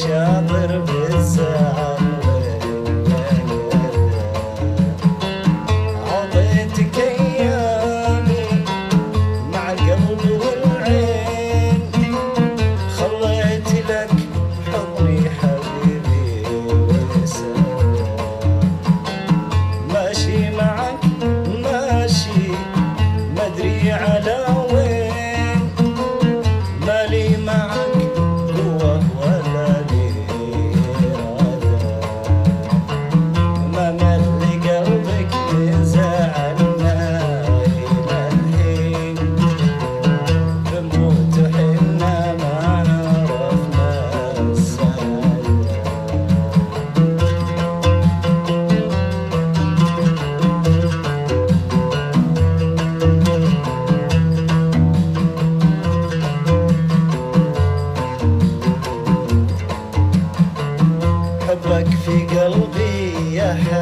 shop little bit. yeah.